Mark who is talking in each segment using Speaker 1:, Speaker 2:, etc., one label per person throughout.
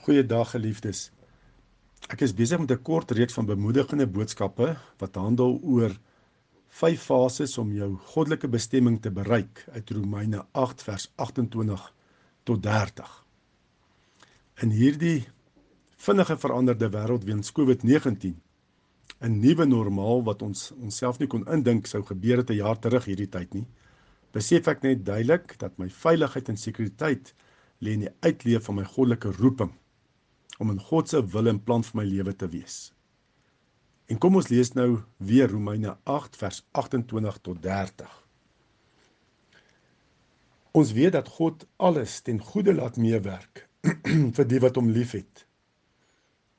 Speaker 1: Goeiedag geliefdes. Ek is besig met 'n kort reeks van bemoedigende boodskappe wat handel oor vyf fases om jou goddelike bestemming te bereik uit Romeine 8 vers 28 tot 30. In hierdie vinnige veranderde wêreld weens COVID-19, 'n nuwe normaal wat ons onsself nie kon indink sou gebeur het 'n jaar terug hierdie tyd nie, besef ek net duidelik dat my veiligheid en sekuriteit lê in die uitleef van my goddelike roeping om in God se wil en plan vir my lewe te wees. En kom ons lees nou weer Romeine 8 vers 28 tot 30. Ons weet dat God alles ten goeie laat meewerk vir die wat hom liefhet.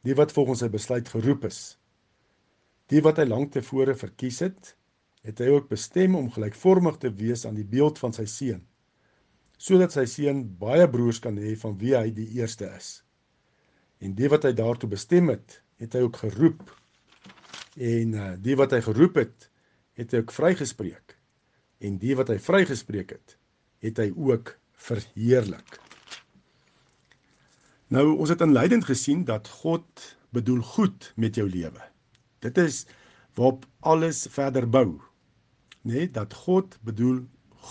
Speaker 1: Die wat volgens sy besluit geroep is. Die wat hy lank tevore verkies het, het hy ook bestem om gelykvormig te wees aan die beeld van sy seun, sodat sy seun baie broers kan hê van wie hy die eerste is. En die wat hy daartoe bestem het, het hy ook geroep. En uh, die wat hy geroep het, het hy ook vrygespreek. En die wat hy vrygespreek het, het hy ook verheerlik. Nou ons het inleidend gesien dat God bedoel goed met jou lewe. Dit is waarop alles verder bou. Nê, nee, dat God bedoel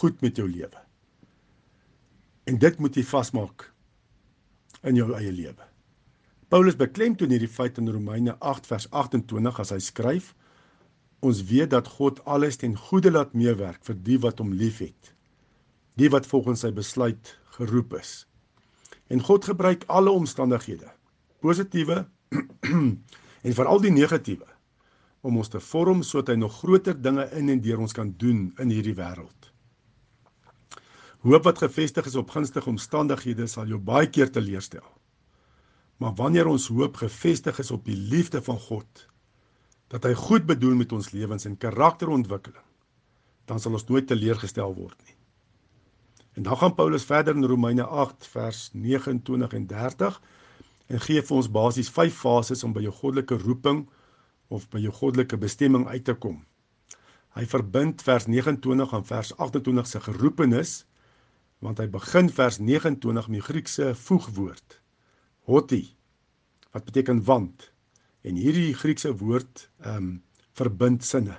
Speaker 1: goed met jou lewe. En dit moet jy vasmaak in jou eie lewe. Paulus beklemtoon hierdie feit in Romeine 8 vers 28 as hy skryf: Ons weet dat God alles ten goeie laat meewerk vir die wat hom liefhet, die wat volgens sy besluit geroep is. En God gebruik alle omstandighede, positiewe en veral die negatiewe, om ons te vorm sodat hy nog groter dinge in en deur ons kan doen in hierdie wêreld. Hoop wat gefestig is op gunstige omstandighede sal jou baie keer teleurstel. Maar wanneer ons hoop gefestig is op die liefde van God, dat hy goed bedoel met ons lewens en karakterontwikkeling, dan sal ons nooit teleurgestel word nie. En dan gaan Paulus verder in Romeine 8 vers 29 en 30 en gee vir ons basies 5 fases om by jou goddelike roeping of by jou goddelike bestemming uit te kom. Hy verbind vers 29 aan vers 28 se geroepenis want hy begin vers 29 met die Griekse voegwoord hoti wat beteken want en hierdie Griekse woord ehm um, verbind sinne.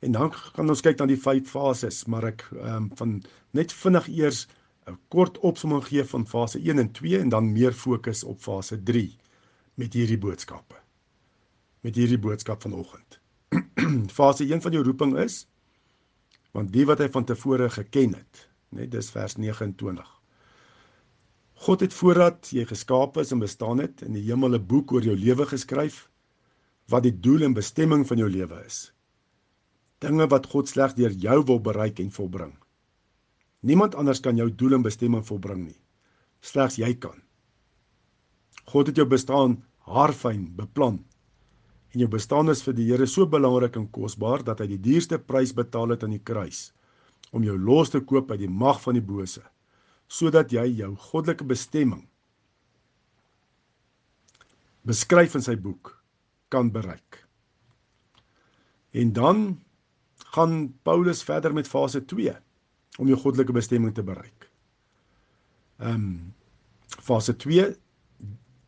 Speaker 1: En dan gaan ons kyk na die vyf fases, maar ek ehm um, van net vinnig eers 'n kort opsomming gee van fase 1 en 2 en dan meer fokus op fase 3 met hierdie boodskappe. Met hierdie boodskap vanoggend. fase 1 van jou roeping is want die wat hy van tevore geken het, net dis vers 29. God het voordat jy geskaap is en bestaan het in die hemel 'n boek oor jou lewe geskryf wat die doel en bestemming van jou lewe is. Dinge wat God slegs deur jou wil bereik en volbring. Niemand anders kan jou doel en bestemming volbring nie. Slegs jy kan. God het jou bestaan haarfyn beplan. En jou bestaan is vir die Here so belangrik en kosbaar dat hy die duurste prys betaal het aan die kruis om jou los te koop uit die mag van die bose sodat jy jou goddelike bestemming beskryf in sy boek kan bereik. En dan gaan Paulus verder met fase 2 om jou goddelike bestemming te bereik. Ehm um, fase 2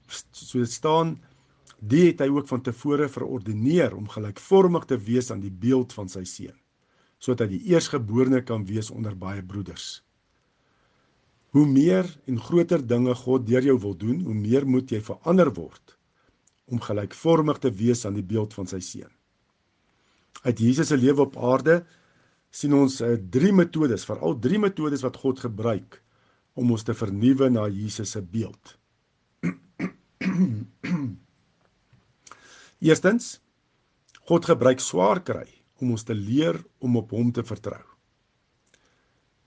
Speaker 1: so dit staan die het hy ook van tevore verordeneer om gelykvormig te wees aan die beeld van sy seun sodat hy die eersgeborene kan wees onder baie broeders. Hoe meer en groter dinge God deur jou wil doen, hoe meer moet jy verander word om gelykvormig te wees aan die beeld van sy seun. Uit Jesus se lewe op aarde sien ons uh, drie metodes, veral drie metodes wat God gebruik om ons te vernuwe na Jesus se beeld. Eerstens, God gebruik swaar kry om ons te leer om op hom te vertrou.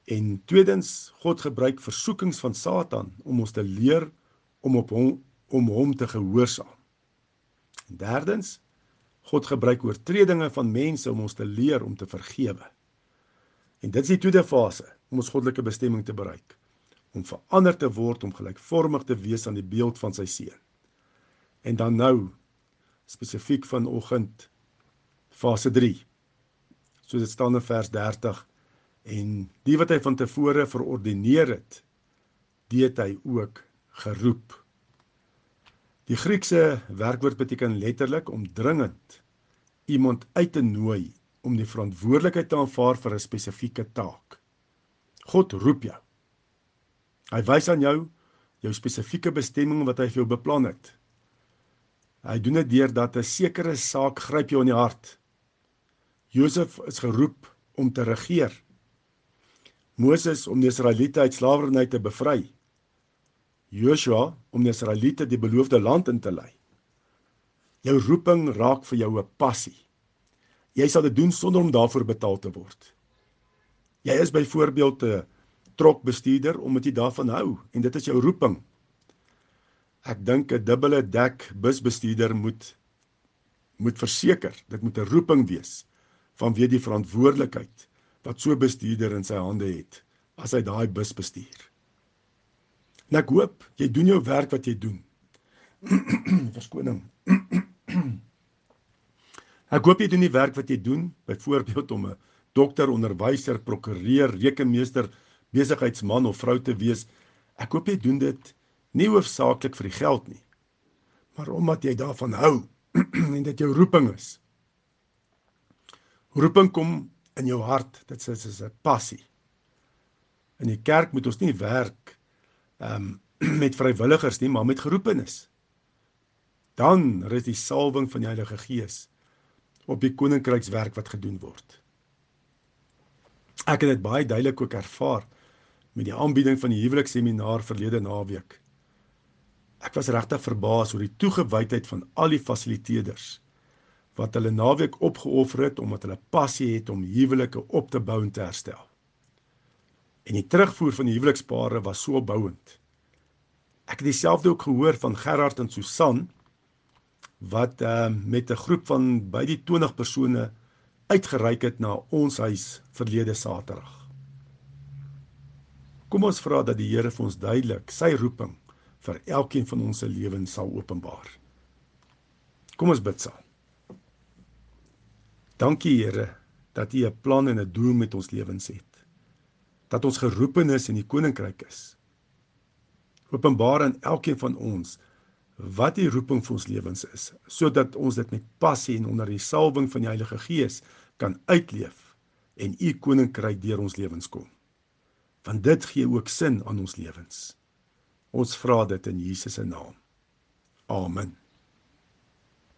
Speaker 1: En tweedens, God gebruik versoekings van Satan om ons te leer om op hom om hom te gehoorsaam. En derdens, God gebruik oortredinge van mense om ons te leer om te vergewe. En dit is die tweede fase om ons goddelike bestemming te bereik, om verander te word om gelykvormig te wees aan die beeld van sy seun. En dan nou spesifiek vanoggend fase 3. Soos dit staan in vers 30 en die wat hy van tevore verordeneer het, dit hy ook geroep Die Griekse werkwoord beteken letterlik om dringend iemand uit te nooi om die verantwoordelikheid te aanvaar vir 'n spesifieke taak. God roep jou. Hy wys aan jou jou spesifieke bestemming wat hy vir jou beplan het. Hy doen dit deur dat 'n sekere saak gryp jou in die hart. Josef is geroep om te regeer. Moses om die Israeliete uit slawerny te bevry. Joshua om die Israeliete die beloofde land in te lei. Jou roeping raak vir jou 'n passie. Jy sal dit doen sonder om daarvoor betaal te word. Jy is byvoorbeeld 'n trokbestuurder omdat jy daarvan hou en dit is jou roeping. Ek dink 'n dubbele dek busbestuurder moet moet verseker, dit moet 'n roeping wees vanweë die verantwoordelikheid wat so bestuurder in sy hande het as hy daai bus bestuur. En ek hoop jy doen jou werk wat jy doen. Verskoning. Ek hoop jy doen die werk wat jy doen, byvoorbeeld om 'n dokter, onderwyser, prokureur, rekenmeester, besigheidsman of vrou te wees. Ek hoop jy doen dit nie hoofsaaklik vir die geld nie, maar omdat jy daarvan hou en dit jou roeping is. Roeping kom in jou hart, dit is is 'n passie. In die kerk moet ons nie werk ehm um, met vrywilligers nie, maar met geroepenes. Dan rus die salwing van die Heilige Gees op die koninkrykswerk wat gedoen word. Ek het dit baie duidelik ook ervaar met die aanbieding van die huweliksseminaar verlede naweek. Ek was regtig verbaas oor die toegewydheid van al die fasiliteerders wat hulle naweek opgeoffer het omdat hulle passie het om huwelike op te bou en te herstel. En die terugvoer van die huwelikspare was so opbouend. Ek het dieselfde ook gehoor van Gerard en Susan wat uh, met 'n groep van by die 20 persone uitgereik het na ons huis verlede Saterdag. Kom ons vra dat die Here vir ons duidelik sy roeping vir elkeen van ons se lewens sal openbaar. Kom ons bid saam. Dankie Here dat U 'n plan en 'n doel met ons lewens het. Dat ons geroepen is in die koninkryk is. Openbaar aan elkeen van ons wat die roeping vir ons lewens is, sodat ons dit met passie en onder die salwing van die Heilige Gees kan uitleef en u koninkryk deur ons lewens kom. Want dit gee ook sin aan ons lewens. Ons vra dit in Jesus se naam. Amen.